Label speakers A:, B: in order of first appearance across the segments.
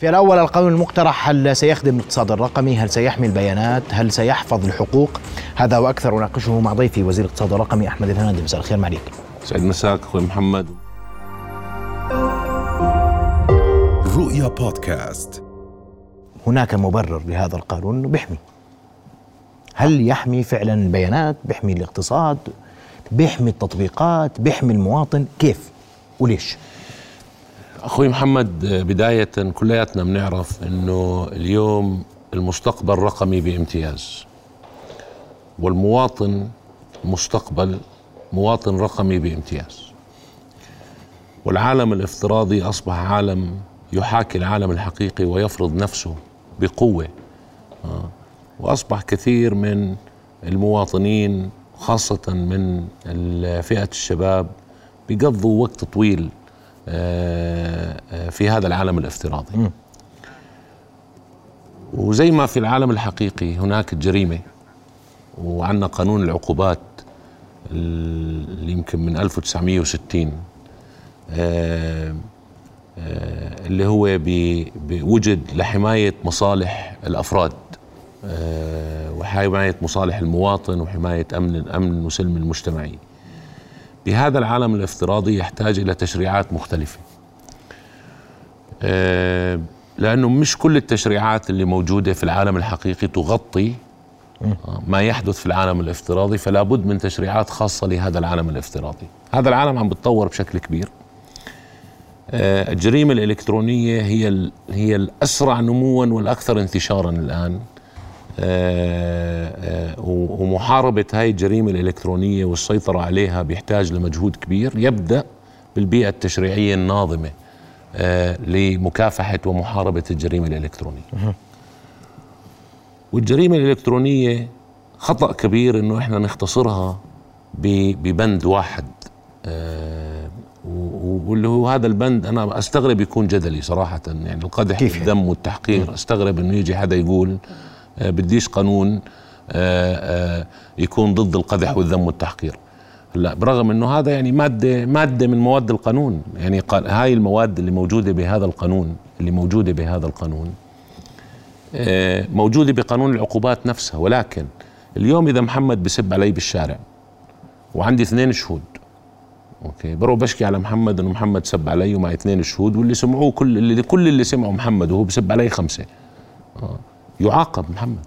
A: في الأول القانون المقترح هل سيخدم الاقتصاد الرقمي؟ هل سيحمي البيانات؟ هل سيحفظ الحقوق؟ هذا وأكثر أناقشه مع ضيفي وزير الاقتصاد الرقمي أحمد الهنادي مساء الخير معك
B: سعد مساك أخوي محمد.
C: رؤيا بودكاست.
A: هناك مبرر لهذا القانون بيحمي هل يحمي فعلا البيانات؟ بيحمي الاقتصاد؟ بيحمي التطبيقات؟ بيحمي المواطن؟ كيف؟ وليش؟
B: أخوي محمد بداية كلياتنا بنعرف إنه اليوم المستقبل رقمي بامتياز والمواطن مستقبل مواطن رقمي بامتياز والعالم الافتراضي أصبح عالم يحاكي العالم الحقيقي ويفرض نفسه بقوة. وأصبح كثير من المواطنين خاصة من فئه الشباب بيقضوا وقت طويل في هذا العالم الافتراضي. وزي ما في العالم الحقيقي هناك الجريمة وعندنا قانون العقوبات اللي يمكن من 1960 آه، اللي هو بوجد لحماية مصالح الأفراد وحماية مصالح المواطن وحماية أمن الأمن وسلم المجتمعي. بهذا العالم الافتراضي يحتاج إلى تشريعات مختلفة. آه، لأنه مش كل التشريعات اللي موجودة في العالم الحقيقي تغطي آه، ما يحدث في العالم الافتراضي فلا بد من تشريعات خاصة لهذا العالم الافتراضي. هذا العالم عم بتطور بشكل كبير. آه، الجريمة الإلكترونية هي هي الأسرع نموا والأكثر انتشارا آه، ومحاربة هاي الجريمة الإلكترونية والسيطرة عليها بيحتاج لمجهود كبير يبدأ بالبيئة التشريعية الناظمة آه، لمكافحة ومحاربة الجريمة الإلكترونية. والجريمة الإلكترونية خطأ كبير إنه إحنا نختصرها ببند واحد. واللي هو هذا البند أنا أستغرب يكون جدلي صراحة يعني القدح بالدم والتحقير أستغرب إنه يجي حدا يقول آه، بديش قانون آه، آه، يكون ضد القدح والذم والتحقير. لا برغم إنه هذا يعني مادة مادة من مواد القانون. يعني هاي المواد اللي موجودة بهذا القانون اللي موجودة بهذا القانون موجودة بقانون العقوبات نفسها. ولكن اليوم إذا محمد بسب علي بالشارع وعندي اثنين شهود أوكي بروح بشكي على محمد إنه محمد سب علي ومع اثنين شهود واللي سمعوه كل اللي كل اللي سمعوا محمد وهو بسب علي خمسة. آه. يعاقب محمد.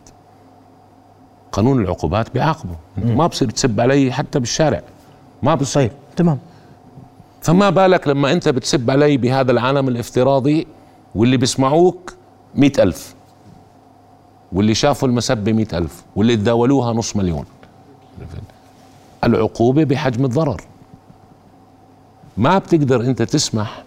B: قانون العقوبات بيعاقبه. ما بصير تسب علي حتى بالشارع. ما بصير.
A: طيب تمام.
B: فما بالك لما انت بتسب علي بهذا العالم الافتراضي واللي بيسمعوك مئة ألف. واللي شافوا المسبة مئة ألف. واللي تداولوها نص مليون. العقوبة بحجم الضرر. ما بتقدر انت تسمح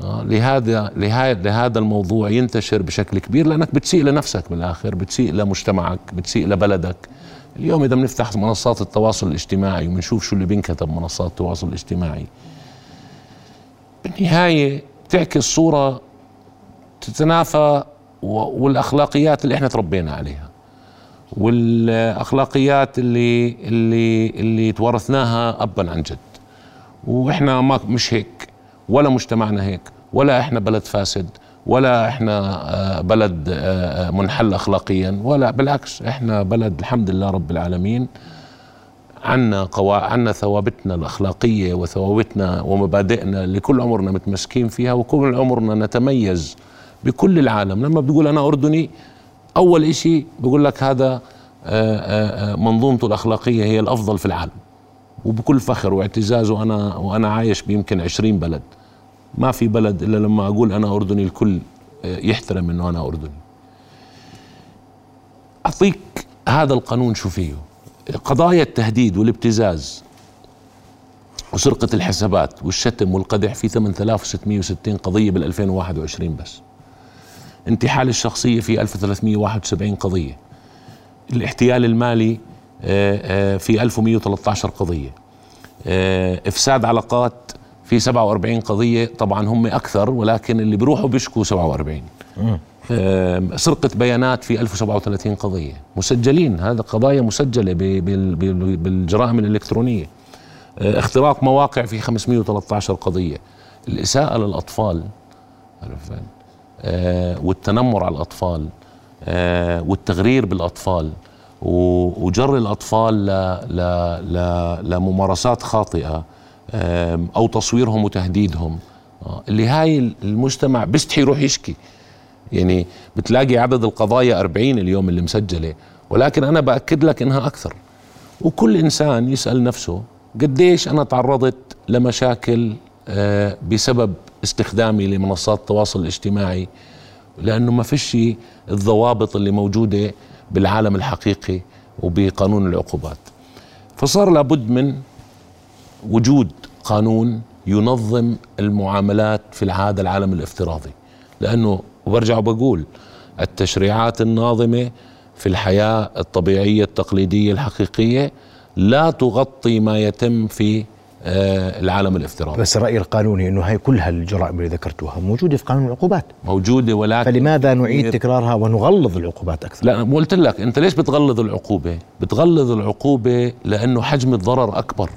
B: لهذا لهذا الموضوع ينتشر بشكل كبير لأنك بتسيء لنفسك بالاخر بتسيء لمجتمعك بتسيء لبلدك. اليوم إذا بنفتح منصات التواصل الاجتماعي وبنشوف شو اللي بينكتب منصات التواصل الاجتماعي بالنهاية بتعكس صوره تتنافى والأخلاقيات اللي إحنا تربينا عليها والأخلاقيات اللي اللي اللي تورثناها ابا عن جد. وإحنا ما مش هيك. ولا مجتمعنا هيك ولا إحنا بلد فاسد ولا إحنا آه، بلد آه، آه، منحل اخلاقيا ولا بالعكس إحنا بلد الحمد لله رب العالمين. عنا قوا... عنا ثوابتنا الأخلاقية وثوابتنا ومبادئنا اللي كل عمرنا متمسكين فيها وكل عمرنا نتميز بكل العالم. لما بتقول أنا أردني أول إشي بقول لك هذا منظومته الأخلاقية هي الأفضل في العالم. وبكل فخر واعتزاز وأنا وأنا عايش بيمكن 20 بلد. ما في بلد إلا لما أقول أنا أردني الكل يحترم إنه أنا أردني. أعطيك هذا القانون شو فيه؟ قضايا التهديد والابتزاز وسرقة الحسابات والشتم والقدح في 8660 قضية بال 2021 بس. انتحال الشخصية في 1371 قضية. الاحتيال المالي آه، آه، في 1113 قضية. آه، إفساد علاقات في 47 قضية طبعا هم أكثر ولكن اللي بيروحوا بيشكوا 47 سرقة بيانات في 1037 قضية. مسجلين هذا قضايا مسجلة بالجرائم الإلكترونية. اختراق مواقع في 513 قضية. الإساءة للأطفال آه، والتنمر على الأطفال آه، والتغرير بالأطفال. و- وجر الأطفال ل ل لممارسات خاطئة آم، أو تصويرهم وتهديدهم. آه، اللي هاي المجتمع بيستحي يروح يشكي. يعني بتلاقي عدد القضايا 40 اليوم اللي مسجلة ولكن أنا بأكد لك إنها أكثر. وكل إنسان يسأل نفسه قديش أنا تعرضت لمشاكل آه، بسبب استخدامي لمنصات التواصل الاجتماعي؟ لأنه ما فيش الضوابط اللي موجودة بالعالم الحقيقي وبقانون العقوبات. فصار لابد من وجود قانون ينظم المعاملات في هذا العالم الافتراضي. لأنه وبرجع وبقول التشريعات الناظمة في الحياة الطبيعية التقليدية الحقيقية لا تغطي ما يتم في العالم الافتراضي.
A: بس الرأي القانوني أنه هاي كل هالجرائم اللي ذكرتوها موجودة في قانون العقوبات.
B: موجودة ولكن
A: فلماذا نعيد تكرارها ونغلظ العقوبات أكثر؟
B: لا قلت لك أنت ليش بتغلظ العقوبة؟ بتغلظ العقوبة لأنه حجم الضرر أكبر.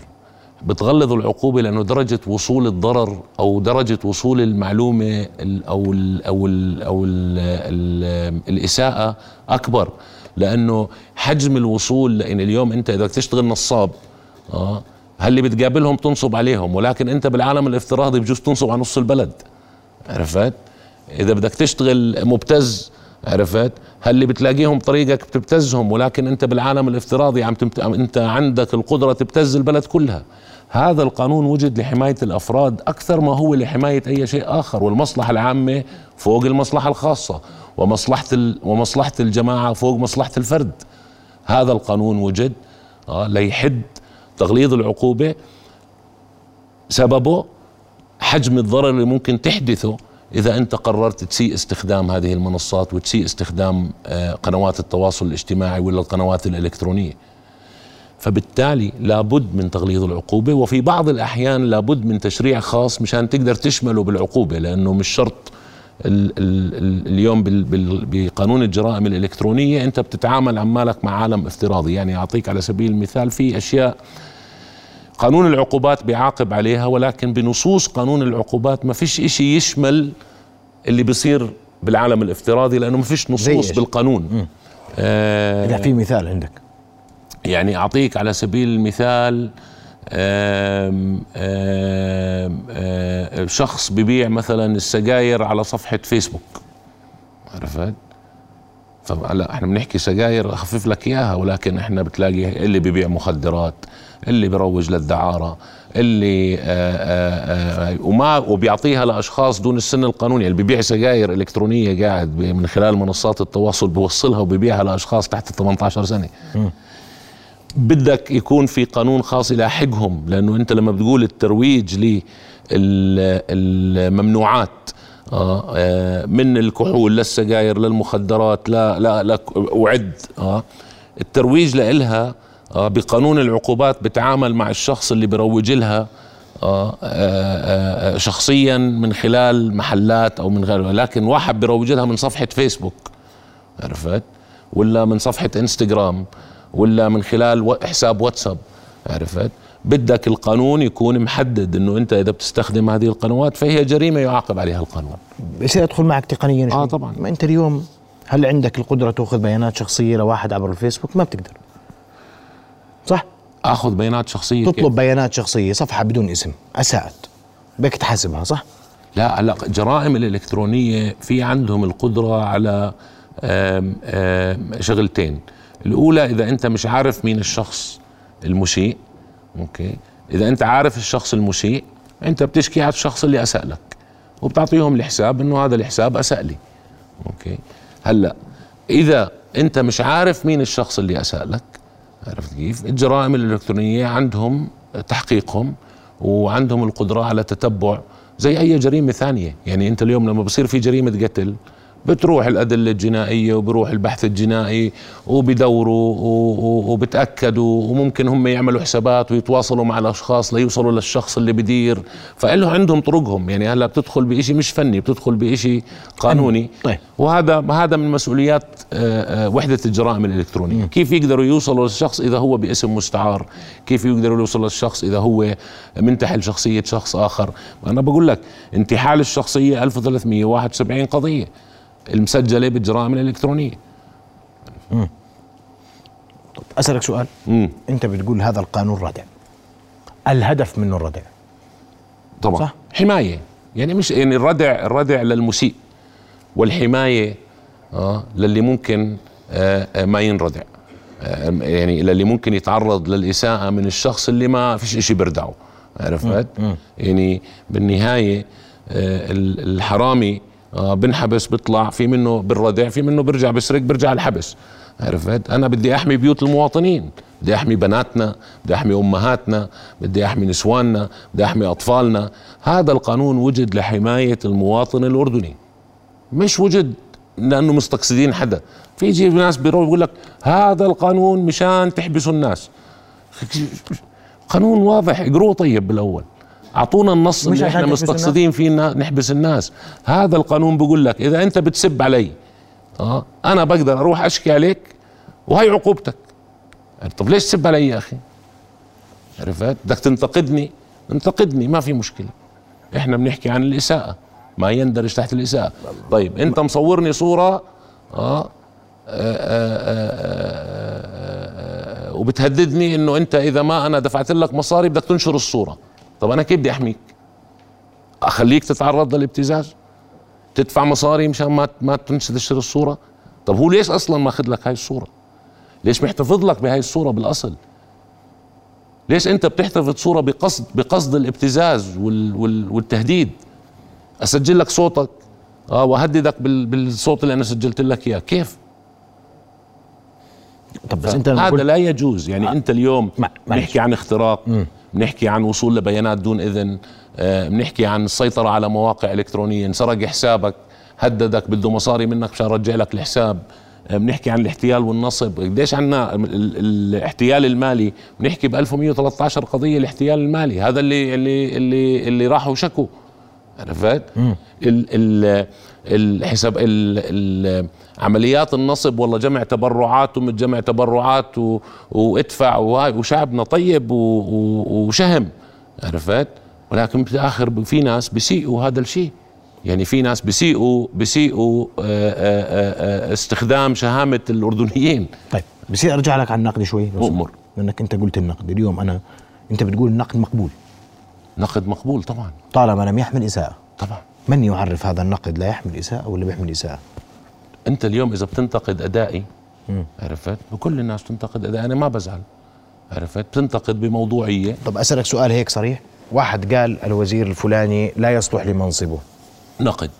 B: بتغلظ العقوبة لأنه درجة وصول الضرر أو درجة وصول المعلومة ال- أو ال أو ال أو ال ال الإساءة أكبر. لأنه حجم الوصول لأن اليوم إذا بدك تشتغل نصاب آه هل اللي بتقابلهم تنصب عليهم؟ ولكن انت بالعالم الافتراضي بجوز تنصب على نص البلد. عرفت؟ إذا بدك تشتغل مبتز عرفت؟ هل اللي بتلاقيهم طريقك بتبتزهم ولكن انت بالعالم الافتراضي عم تمت... انت عندك القدرة تبتز البلد كلها. هذا القانون وجد لحماية الأفراد أكثر ما هو لحماية أي شيء آخر والمصلحة العامة فوق المصلحة الخاصة ومصلحة ال... ومصلحة الجماعة فوق مصلحة الفرد. هذا القانون وجد آه ليحد تغليظ العقوبة سببه حجم الضرر اللي ممكن تحدثه إذا أنت قررت تسيء استخدام هذه المنصات وتسيء استخدام آه، قنوات التواصل الاجتماعي ولا القنوات الإلكترونية. فبالتالي لابد من تغليظ العقوبة وفي بعض الأحيان لابد من تشريع خاص مشان تقدر تشمله بالعقوبة لأنه مش شرط ال ال ال اليوم بقانون الجرائم الإلكترونية أنت بتتعامل عمالك مع عالم افتراضي. يعني أعطيك على سبيل المثال في أشياء قانون العقوبات بيعاقب عليها ولكن بنصوص قانون العقوبات ما فيش إشي يشمل اللي بيصير بالعالم الافتراضي لأنه ما فيش نصوص؟ بالقانون. آه
A: إذا في مثال عندك.
B: يعني أعطيك على سبيل المثال آم آم آم شخص ببيع مثلا السجاير على صفحة فيسبوك. عرفت؟ فهلا إحنا بنحكي سجاير اخفف لك إياها ولكن إحنا بتلاقي اللي ببيع مخدرات اللي بيروج للدعارة اللي آآ آآ وما وبيعطيها لأشخاص دون السن القانوني. اللي ببيع سجاير إلكترونية قاعد من خلال منصات التواصل بوصلها وبيبيعها لأشخاص تحت 18 سنة. بدك يكون في قانون خاص يلاحقهم لأنه أنت لما بتقول الترويج للممنوعات آه آه، من الكحول للسجاير للمخدرات لا لا لا وعد آه. الترويج لإلها آه بقانون العقوبات بتعامل مع الشخص اللي بيروج لها آه آه آه شخصيا من خلال محلات أو من غيره لكن واحد بيروج لها من صفحة فيسبوك عرفت؟ ولا من صفحة إنستغرام ولا من خلال حساب واتساب عرفت؟ بدك القانون يكون محدد إنه أنت إذا بتستخدم هذه القنوات فهي جريمة يعاقب عليها القانون.
A: بصير أدخل معك تقنيا شوي.
B: طبعاً.
A: ما أنت اليوم هل عندك القدرة تأخذ بيانات شخصية لواحد عبر الفيسبوك؟ ما بتقدر. صح؟
B: آخذ بيانات شخصية كيف؟
A: تطلب بيانات شخصية صفحة بدون اسم أساءت. بدك تحاسبها صح؟
B: لا هلا الجرائم الإلكترونية في عندهم القدرة على آم، آم، شغلتين. الأولى إذا أنت مش عارف مين الشخص المسيء okay. إذا أنت عارف الشخص المسيء أنت بتشكي على الشخص اللي اساء لك وبتعطيهم الحساب إنه هذا الحساب اساء لي. okay. هلأ إذا أنت مش عارف مين الشخص اللي اساء لك عرفت كيف؟ الجرائم الإلكترونية عندهم تحقيقهم وعندهم القدرة على تتبع زي أي جريمة ثانية. يعني أنت اليوم لما بصير في جريمة قتل بتروح الأدلة الجنائية وبروح البحث الجنائي وبدوروا وبتأكدوا وممكن هم يعملوا حسابات ويتواصلوا مع الأشخاص ليوصلوا للشخص اللي بدير. فإله عندهم طرقهم. يعني هلأ بتدخل بإشي مش فني بتدخل بإشي قانوني.
A: طيب.
B: وهذا هذا من مسؤوليات آه، آه، وحدة الجرائم الإلكترونية. كيف يقدروا يوصلوا للشخص إذا هو باسم مستعار؟ كيف يقدروا يوصلوا للشخص إذا هو منتحل شخصية شخص آخر؟ أنا بقول لك انتحال الشخصية 1371 قضية. المسجلة بالجرائم الإلكترونية.
A: أسألك سؤال.
B: مم.
A: أنت بتقول هذا القانون ردع الهدف منه الردع
B: طبعا.
A: صح.
B: حماية. يعني مش يعني الردع الردع للمسيء والحماية آه للي ممكن آه آه، ما ينردع آه يعني للي ممكن يتعرض للإساءة من الشخص اللي ما فيش إشي بردعه عرفت؟ يعني بالنهاية آه ال- الحرامي آه بنحبس بيطلع في منه بالردع في منه برجع بسرق برجع الحبس. عرفت أنا بدي أحمي بيوت المواطنين بدي أحمي بناتنا بدي أحمي أمهاتنا بدي أحمي نسواننا بدي أحمي أطفالنا. هذا القانون وجد لحماية المواطن الأردني. مش وجد لأنه مستقصدين حدا. في يجي ناس بيروح بيقول لك هذا القانون مشان تحبسوا الناس. قانون واضح اقروه طيب بالأول. اعطونا النص اللي
A: إحنا
B: مستقصدين فيه نحبس الناس هذا القانون بيقول لك اذا انت بتسب علي آه أنا بقدر أروح اشكي عليك وهي عقوبتك طب ليش تسب علي يا أخي عرفت بدك تنتقدني انتقدني ما في مشكله إحنا بنحكي عن الاساءه ما يندرج تحت الاساءه طيب انت مصورني صوره آه آه، وبتهددني انه انت اذا ما أنا دفعت لك مصاري بدك تنشر الصورة طب أنا كيف بدي أحميك؟ أخليك تتعرض للابتزاز؟ تدفع مصاري مشان ما ما تنشر تشتري الصورة؟ طب هو ليش أصلا ماخذ لك هاي الصورة؟ ليش محتفظ لك بهاي الصورة بالأصل؟ ليش أنت بتحتفظ صورة بقصد بقصد الابتزاز وال وال والتهديد؟ أسجل لك صوتك؟ آه وأهددك بال بالصوت اللي أنا سجلت لك إياه. كيف؟
A: طب بس أنت
B: هذا لا يجوز. يعني أنت اليوم
A: ما-.
B: بنحكي عن اختراق. بنحكي عن وصول لبيانات دون إذن آه، بنحكي عن السيطرة على مواقع إلكترونية انسرق حسابك هددك بده مصاري منك مشان يرجع لك الحساب. آه، بنحكي عن الاحتيال والنصب. قديش عنا ال- ال- الاحتيال المالي؟ بنحكي ب 1113 قضية الاحتيال المالي. هذا اللي اللي اللي اللي راحوا شكوا. عرفت؟ ال ال الحساب ال ال عمليات النصب والله جمع تبرعات ومن جمع تبرعات و وادفع وهاي وشعبنا طيب و و وشهم عرفت؟ ولكن بالاخر في ناس بيسيئوا هذا الشيء يعني في ناس بيسيئوا بيسيئوا آه، آه، آه، استخدام شهامة الأردنيين
A: طيب بصير ارجع لك على النقد شوي. سمحت. لأنك أنت قلت النقد اليوم أنا أنت بتقول النقد مقبول
B: نقد مقبول طبعا.
A: طالما لم يحمل إساءة.
B: طبعا.
A: من يعرف هذا النقد؟ لا يحمل إساءة ولا بيحمل إساءة؟
B: أنت اليوم إذا بتنتقد أدائي عرفت؟ بكل الناس تنتقد أدائي أنا ما بزعل عرفت؟ بتنتقد بموضوعية.
A: طب أسألك سؤال هيك صريح. واحد قال الوزير الفلاني لا يصلح لمنصبه.
B: نقد.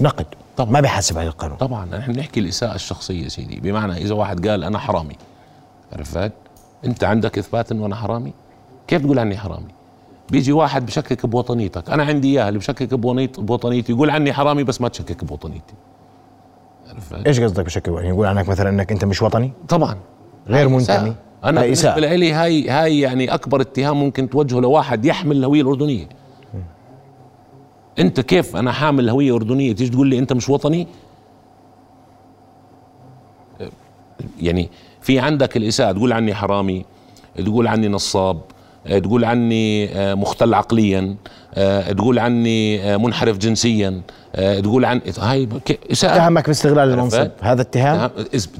A: نقد.
B: طبعا.
A: ما بيحاسب على القانون.
B: طبعا. نحن بنحكي الإساءة الشخصية سيدي. بمعنى إذا واحد قال أنا حرامي عرفت؟ أنت عندك إثبات إنه أنا حرامي؟ كيف تقول عني حرامي؟ بيجي واحد بشكك بوطنيتك. أنا عندي اياه اللي بشكك بوطنيت- بوطنيتي يقول عني حرامي بس ما تشكك بوطنيتي.
A: إيش قصدك بشكل يعني يقول عنك مثلا إنك أنت مش وطني؟
B: طبعا.
A: غير منتمي.
B: أنا
A: بالنسبة.
B: لي هاي هاي يعني أكبر اتهام ممكن توجهه لواحد يحمل الهوية الأردنية. أنت كيف أنا حامل هويه اردنيه تيجي تقول لي أنت مش وطني؟ يعني في عندك الإساءة تقول عني حرامي تقول عني نصاب تقول عني آه، مختل عقليا آه، تقول عني آه، منحرف جنسيا آه، تقول عن هاي إساءة.
A: اتهمك باستغلال المنصب؟ هذا اتهام؟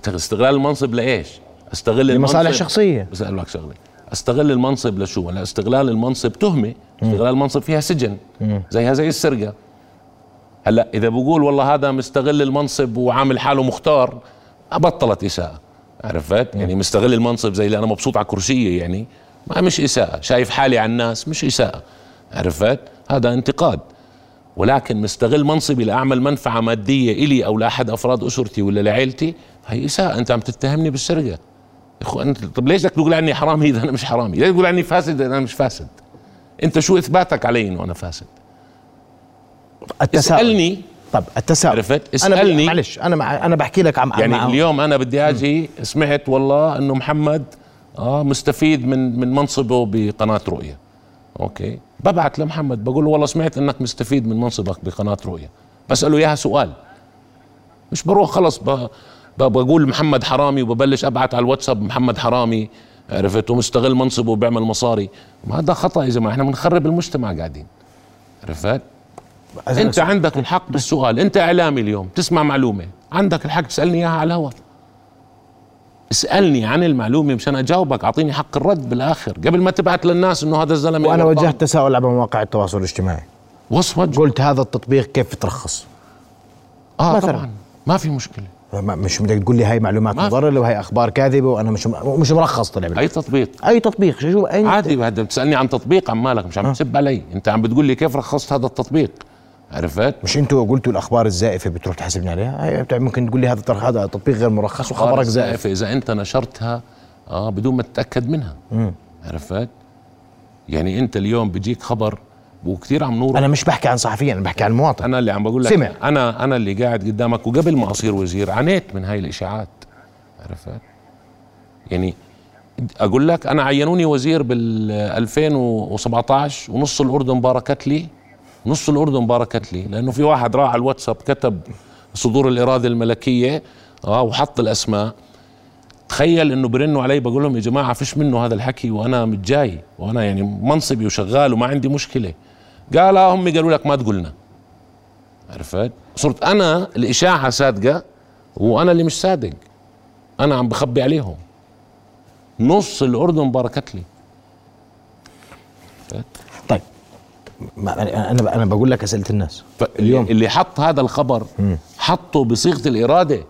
B: استغلال المنصب لإيش؟ استغل
A: لمصالح شخصية.
B: بس أقول لك شغلة. استغل المنصب لشو؟ أنا استغلال المنصب تهمة. استغلال المنصب فيها سجن. زيها زي السرقة. هلأ إذا بقول والله هذا مستغل المنصب وعامل حاله مختار بطلت إساءة. عرفت؟ يعني مستغل المنصب زي اللي أنا مبسوط على كرسيه يعني. ما مش إساءة شايف حالي على الناس مش إساءة عرفت؟ هذا انتقاد ولكن مستغل منصبي لأعمل منفعة مادية إلي أو لأحد أفراد أسرتي ولا لعيلتي هي إساءة أنت عم تتهمني بالسرقة يا اخو أنت طب ليش بدك تقول عني حرامي إذا أنا مش حرامي؟ ليش تقول عني فاسد إذا أنا مش فاسد؟ أنت شو إثباتك علي إنه أنا فاسد؟
A: التساؤل
B: اسألني
A: طب التساؤل
B: عرفت؟ اسألني.
A: معلش أنا مع أنا بحكي لك عم
B: يعني
A: عم-
B: اليوم أنا بدي أجي سمعت والله إنه محمد آه مستفيد من من منصبه بقناة رؤيا أوكي. ببعت لمحمد بقول له والله سمعت إنك مستفيد من منصبك بقناة رؤيا بسأله إياها سؤال. مش بروح خلص. بقول محمد حرامي وببلش ابعت على الواتساب محمد حرامي عرفت؟ ومستغل منصبه وبيعمل مصاري. ما هذا خطأ يا جماعة إحنا بنخرب المجتمع قاعدين. عرفت؟
A: أنت.
B: عندك الحق بالسؤال. أنت إعلامي اليوم تسمع معلومة. عندك الحق تسألني إياها على الهواء. اسألني عن المعلومة مشان أجاوبك أعطيني حق الرد بالآخر. قبل ما تبعت للناس إنه هذا
A: الزلمة
B: وأنا.
A: وجهت تساؤل على مواقع التواصل الاجتماعي.
B: وصف وجه
A: قلت هذا التطبيق كيف ترخص؟
B: آه
A: مثلاً.
B: طبعا. ما في مشكلة.
A: ما- مش بدك تقول لي هاي معلومات. مضره وهي أخبار كاذبة وأنا مش مش مرخص طلع بالي.
B: أي تطبيق؟
A: أي تطبيق. شو
B: عادي هذا بتسألني عن تطبيق عن مالك مش عم تسب علي. أنت عم بتقول لي كيف رخصت هذا التطبيق؟ عرفت؟
A: مش أنتوا قلتوا الأخبار الزائفة بتروح تحاسبني عليها؟ ممكن تقول لي هذا هذا تطبيق غير مرخص وخبرك زائف.
B: إذا أنت نشرتها آه بدون ما تتأكد منها. عرفت؟ يعني أنت اليوم بيجيك خبر وكثير عم نور
A: أنا مش بحكي عن صحفيين أنا بحكي عن مواطن
B: أنا اللي عم بقول لك
A: سمع.
B: أنا أنا اللي قاعد قدامك وقبل ما أصير وزير عانيت من هاي الإشاعات. عرفت؟ يعني أقول لك أنا عينوني وزير بال 2017 ونص الأردن باركت لي. نص الأردن باركت لي لأنه في واحد راح على الواتساب كتب صدور الإرادة الملكية آه وحط الأسماء. تخيل إنه برنوا علي بقول لهم يا جماعة فيش منه هذا الحكي وأنا متجاي وأنا يعني منصبي وشغال وما عندي مشكلة. قال آه هم قالوا لك ما تقولنا. عرفت؟ صرت أنا الإشاعة صادقة وأنا اللي مش صادق. أنا عم بخبي عليهم. نص الأردن باركت لي.
A: أنا أنا بقول لك أسئلة الناس
B: اليوم اللي حط هذا الخبر حطه بصيغة الإرادة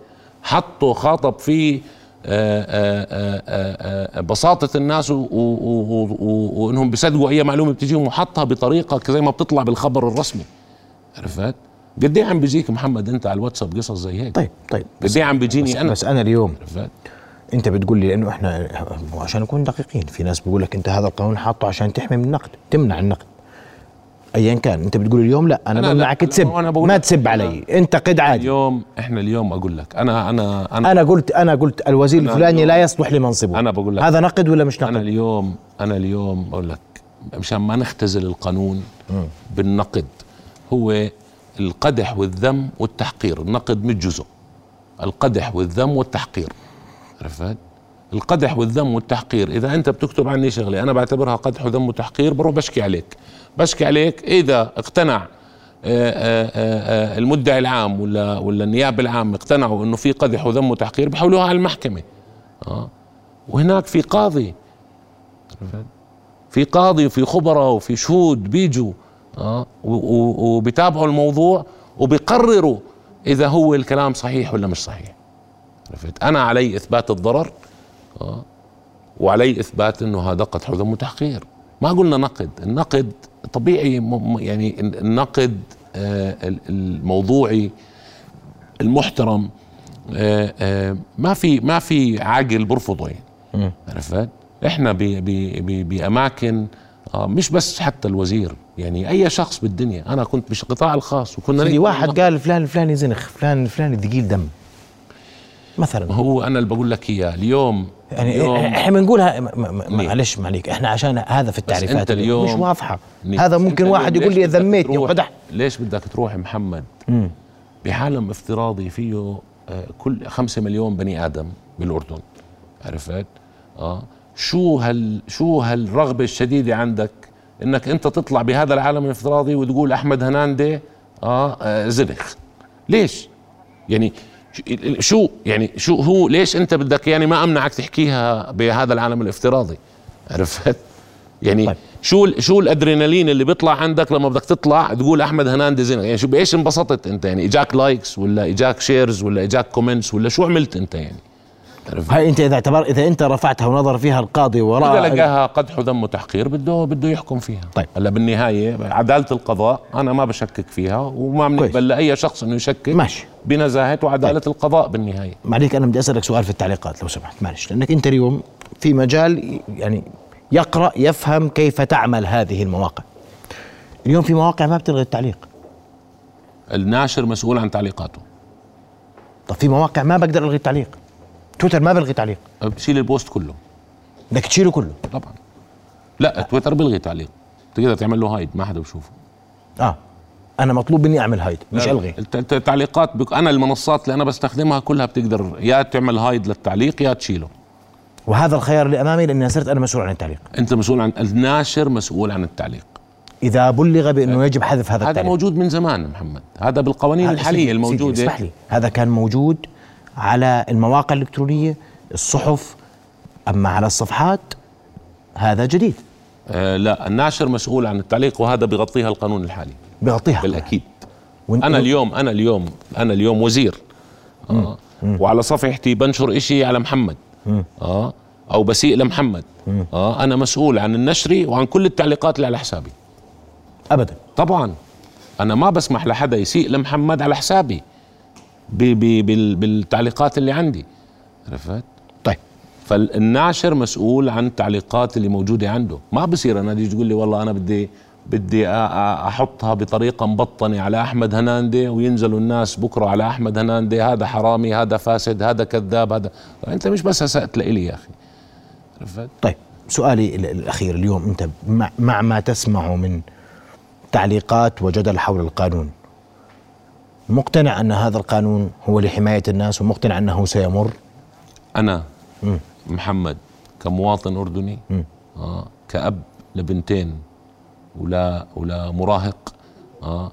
B: حطه خاطب فيه آه، آه، آه، بساطة الناس وإنهم بيصدقوا اي معلومة بتجيهم وحطها بطريقة زي ما بتطلع بالخبر الرسمي عرفت؟ قد إيه عم بيجيك محمد أنت على الواتساب قصص زي هيك؟
A: طيب طيب
B: قد إيه عم بيجيني
A: بس,
B: أنا؟
A: بس أنا اليوم
B: عرفت؟
A: أنت بتقول لي لأنه إحنا عشان نكون دقيقين في ناس بيقول لك أنت هذا القانون حاطه عشان تحمي من النقد تمنع النقد ايا كان. أنت بتقول اليوم لا
B: أنا, أنا
A: بمنعك
B: أنا-
A: تسب.
B: بقول
A: ما تسب
B: أنا-
A: علي. انتقد عادي.
B: اليوم إحنا اليوم أقول لك. أنا أنا أنا
A: أنا قلت أنا قلت الوزير
B: أنا
A: الفلاني لا يصلح لمنصبه.
B: أنا بقول لك-
A: هذا نقد ولا مش
B: أنا
A: نقد
B: اليوم أنا اليوم بقول لك. مشان ما نختزل القانون بالنقد هو القدح والذم والتحقير. النقد مش جزء. القدح والذم والتحقير. عرفت؟ القدح والذم والتحقير. إذا أنت بتكتب عني شغلة أنا بعتبرها قدح وذم وتحقير بروح بشكي عليك. بشكي عليك إذا اقتنع آه، آه، آه، المدعي العام ولا ولا النيابه العامه اقتنعوا إنه في قدح وذم وتحقير بحولوها على المحكمة. آه. وهناك في قاضي؟ في قاضي وفي خبراء وفي شهود بيجوا آه وبيتابعوا الموضوع وبيقرروا إذا هو الكلام صحيح ولا مش صحيح. عرفت؟ أنا علي إثبات الضرر. وعلي إثبات إنه هذا قدح وذم وتحقير. ما قلنا نقد. النقد طبيعي يعني النقد آه ال- الموضوعي المحترم آه آه ما في ما في عاقل برفضه يعني. عرفت؟ إحنا بأماكن آه مش بس حتى الوزير يعني أي شخص بالدنيا. أنا كنت بالقطاع الخاص وكنا
A: واحد قال فلان الفلاني زنخ فلان الفلاني ثقيل دم. مثلا.
B: هو أنا اللي بقول لك إياه. اليوم
A: يعني
B: اليوم
A: إحنا بنقولها؟ معلش معليك إحنا عشان هذا في التعريفات
B: أنت اليوم-
A: مش واضحة.
B: ليه؟
A: هذا ممكن واحد يقول لي ذميتني وقدح
B: ليش بدك تروح محمد؟ بعالم افتراضي فيه آه، كل خمسة مليون بني آدم بالأردن. عرفت؟ آه. شو هال شو هالرغبة الشديدة عندك إنك أنت تطلع بهذا العالم الافتراضي وتقول أحمد هناندي آه, آه زنخ ليش؟ يعني شو يعني شو هو ليش انت بدك يعني ما امنعك تحكيها بهذا العالم الافتراضي؟ عرفت؟ يعني
A: طيب.
B: شو شو الأدرينالين اللي بيطلع عندك لما بدك تطلع تقول أحمد هناندي زين يعني شو بإيش انبسطت أنت؟ يعني إجاك likes ولا إجاك shares ولا إجاك comments ولا شو عملت أنت يعني؟
A: هاي انت إذا اعتبر إذا انت رفعتها ونظر فيها القاضي
B: إذا
A: وراء
B: لقاها قدح وذم وتحقير بده بده يحكم فيها.
A: طيب.
B: هلا بالنهاية عدالة القضاء أنا ما بشكك فيها وما بنقبل لأي شخص إنه يشكك
A: ماشي.
B: بنزاهة وعدالة القضاء بالنهاية.
A: معليك أنا بدي أسألك سؤال في التعليقات لو سمحت. معلش لأنك أنت اليوم في مجال يعني يقرأ يفهم كيف تعمل هذه المواقع. اليوم في مواقع ما بتلغي التعليق.
B: الناشر مسؤول عن تعليقاته.
A: طب في مواقع ما بقدر ألغي التعليق. تويتر ما بلغي تعليق.
B: بشيل البوست كله.
A: بدك تشيله كله؟
B: طبعا. لا تويتر بيلغي تعليق. تقدر تعمل له هايد ما حدا بشوفه.
A: آه. أنا مطلوب مني أعمل هايد مش ألغي.
B: الت- الت- التعليقات بك... أنا المنصات اللي أنا بستخدمها كلها بتقدر يا تعمل هايد للتعليق يا تشيله.
A: وهذا الخيار اللي أمامي لأني صرت أنا مسؤول عن التعليق.
B: أنت مسؤول عن الناشر مسؤول عن التعليق.
A: إذا بلغ بأنه يجب حذف هذا
B: هذا
A: التعليق.
B: موجود من زمان محمد. هذا بالقوانين
A: هذا
B: الحالية
A: سيدي-
B: الموجودة.
A: سيدي اسمح لي. هذا كان موجود على المواقع الإلكترونية الصحف أما على الصفحات هذا جديد.
B: آه لا الناشر مسؤول عن التعليق وهذا بغطيها القانون الحالي.
A: بيغطيها.
B: بالأكيد.
A: وإن-
B: أنا اليوم أنا اليوم أنا اليوم وزير. آه. وعلى صفحتي بنشر إشي على محمد. آه. أو بسيء لمحمد. آه. أنا مسؤول عن النشر وعن كل التعليقات اللي على حسابي.
A: ابدا.
B: طبعا. أنا ما بسمح لحدا يسيء لمحمد على حسابي. بالتعليقات اللي عندي. عرفت؟
A: طيب.
B: فالناشر مسؤول عن التعليقات اللي موجودة عنده. ما بصير أنا تيجي تقول لي والله أنا بدي بدي أحطها بطريقة مبطنة على أحمد هناندي وينزلوا الناس بكرة على أحمد هناندي هذا حرامي هذا فاسد هذا كذاب هذا. أنت مش بس اسأت لإلي يا أخي. عرفت؟
A: طيب. سؤالي ال- الأخير اليوم أنت مع, مع ما تسمعه من تعليقات وجدل حول القانون مقتنع أن هذا القانون هو لحماية الناس ومقتنع أنه سيمر؟
B: أنا محمد كمواطن أردني آه كأب لبنتين ولا ولا مراهق آه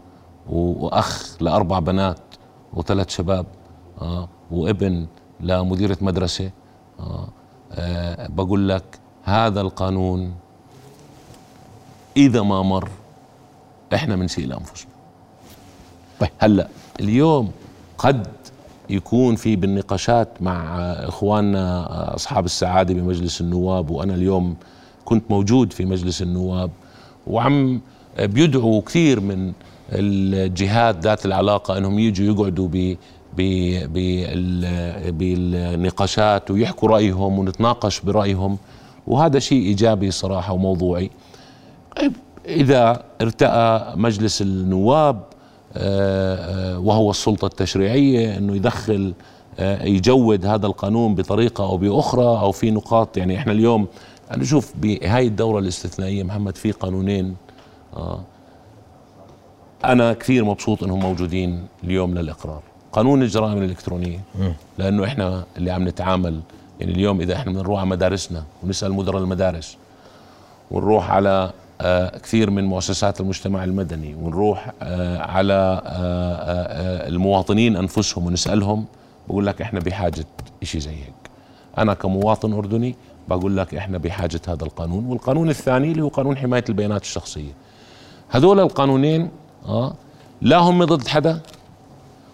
B: و- وأخ لأربع بنات وثلاث شباب آه وابن لمديرة مدرسة آه آه بقول لك هذا القانون إذا ما مر إحنا بنسيء لأنفسنا.
A: طيب.
B: هلا اليوم قد يكون في بالنقاشات مع إخواننا أصحاب السعادة بمجلس النواب وأنا اليوم كنت موجود في مجلس النواب وعم بيدعوا كثير من الجهات ذات العلاقة إنهم يجوا يقعدوا ب ب- بال- بالنقاشات ويحكوا رأيهم ونتناقش برأيهم وهذا شيء إيجابي صراحة وموضوعي طيب إذا ارتأى مجلس النواب وهو السلطة التشريعية أنه يدخل آه، يجود هذا القانون بطريقة أو بأخرى أو في نقاط. يعني إحنا اليوم أنا شوف بهاي الدورة الاستثنائية محمد في قانونين آه، أنا كثير مبسوط أنهم موجودين اليوم للإقرار. قانون الجرائم الإلكترونية لأنه إحنا اللي عم نتعامل. يعني اليوم إذا إحنا بنروح على مدارسنا ونسأل مدراء المدارس ونروح على آه، كثير من مؤسسات المجتمع المدني ونروح آه، على آه، آه، آه، المواطنين أنفسهم ونسألهم بقول لك إحنا بحاجة شيء زي هيك. أنا كمواطن أردني بقول لك إحنا بحاجة هذا القانون والقانون الثاني اللي هو قانون حماية البيانات الشخصية. هذول القانونين آه لا هم ضد حدا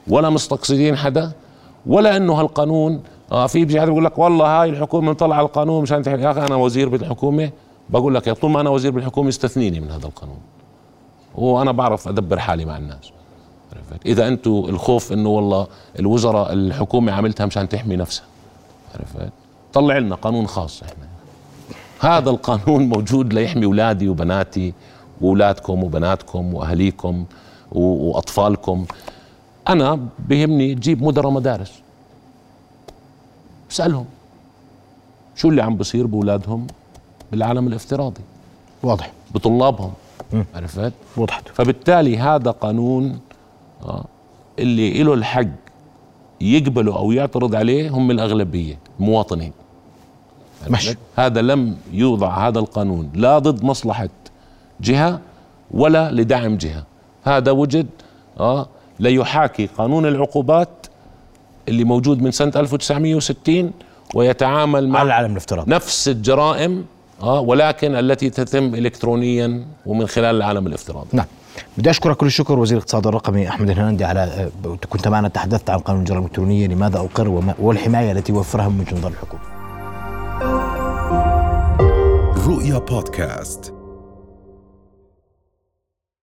B: ولا مستقصدين حدا ولا إنه هالقانون آه في بيجي حدا بيقول لك والله هاي الحكومة مطلعه القانون مشان يا أخي أنا وزير بالحكومة بقول لك طول ما أنا وزير بالحكومة استثنيني من هذا القانون. وأنا بعرف أدبر حالي مع الناس. عرفت؟ إذا أنتم الخوف إنه والله الوزراء الحكومة عملتها مشان تحمي نفسها. عرفت؟ طلع لنا قانون خاص إحنا. هذا القانون موجود ليحمي اولادي وبناتي واولادكم وبناتكم واهاليكم وأطفالكم. أنا بهمني تجيب مدراء مدارس اسالهم شو اللي عم بصير باولادهم بالعالم الافتراضي.
A: واضح.
B: بطلابهم. عرفت؟
A: وضحت
B: فبالتالي هذا قانون آه، اللي له الحق يقبلوا أو يعترض عليه هم الأغلبية المواطنين
A: ماشي؟
B: هذا لم يوضع هذا القانون لا ضد مصلحة جهة ولا لدعم جهة. هذا وجد آه ليحاكي قانون العقوبات اللي موجود من سنة 1960 ويتعامل مع
A: على العالم الافتراضي.
B: نفس الجرائم آه ولكن التي تتم الكترونيا ومن خلال العالم الافتراضي.
A: نعم. بدي أشكرك كل الشكر وزير الاقتصاد الرقمي أحمد الهنندي على آه، كنت معنا تحدثت عن قانون الجرائم الإلكترونية لماذا أقر وما والحماية التي يوفرها من وجهه نظر الحكومة.
C: رؤيا بودكاست.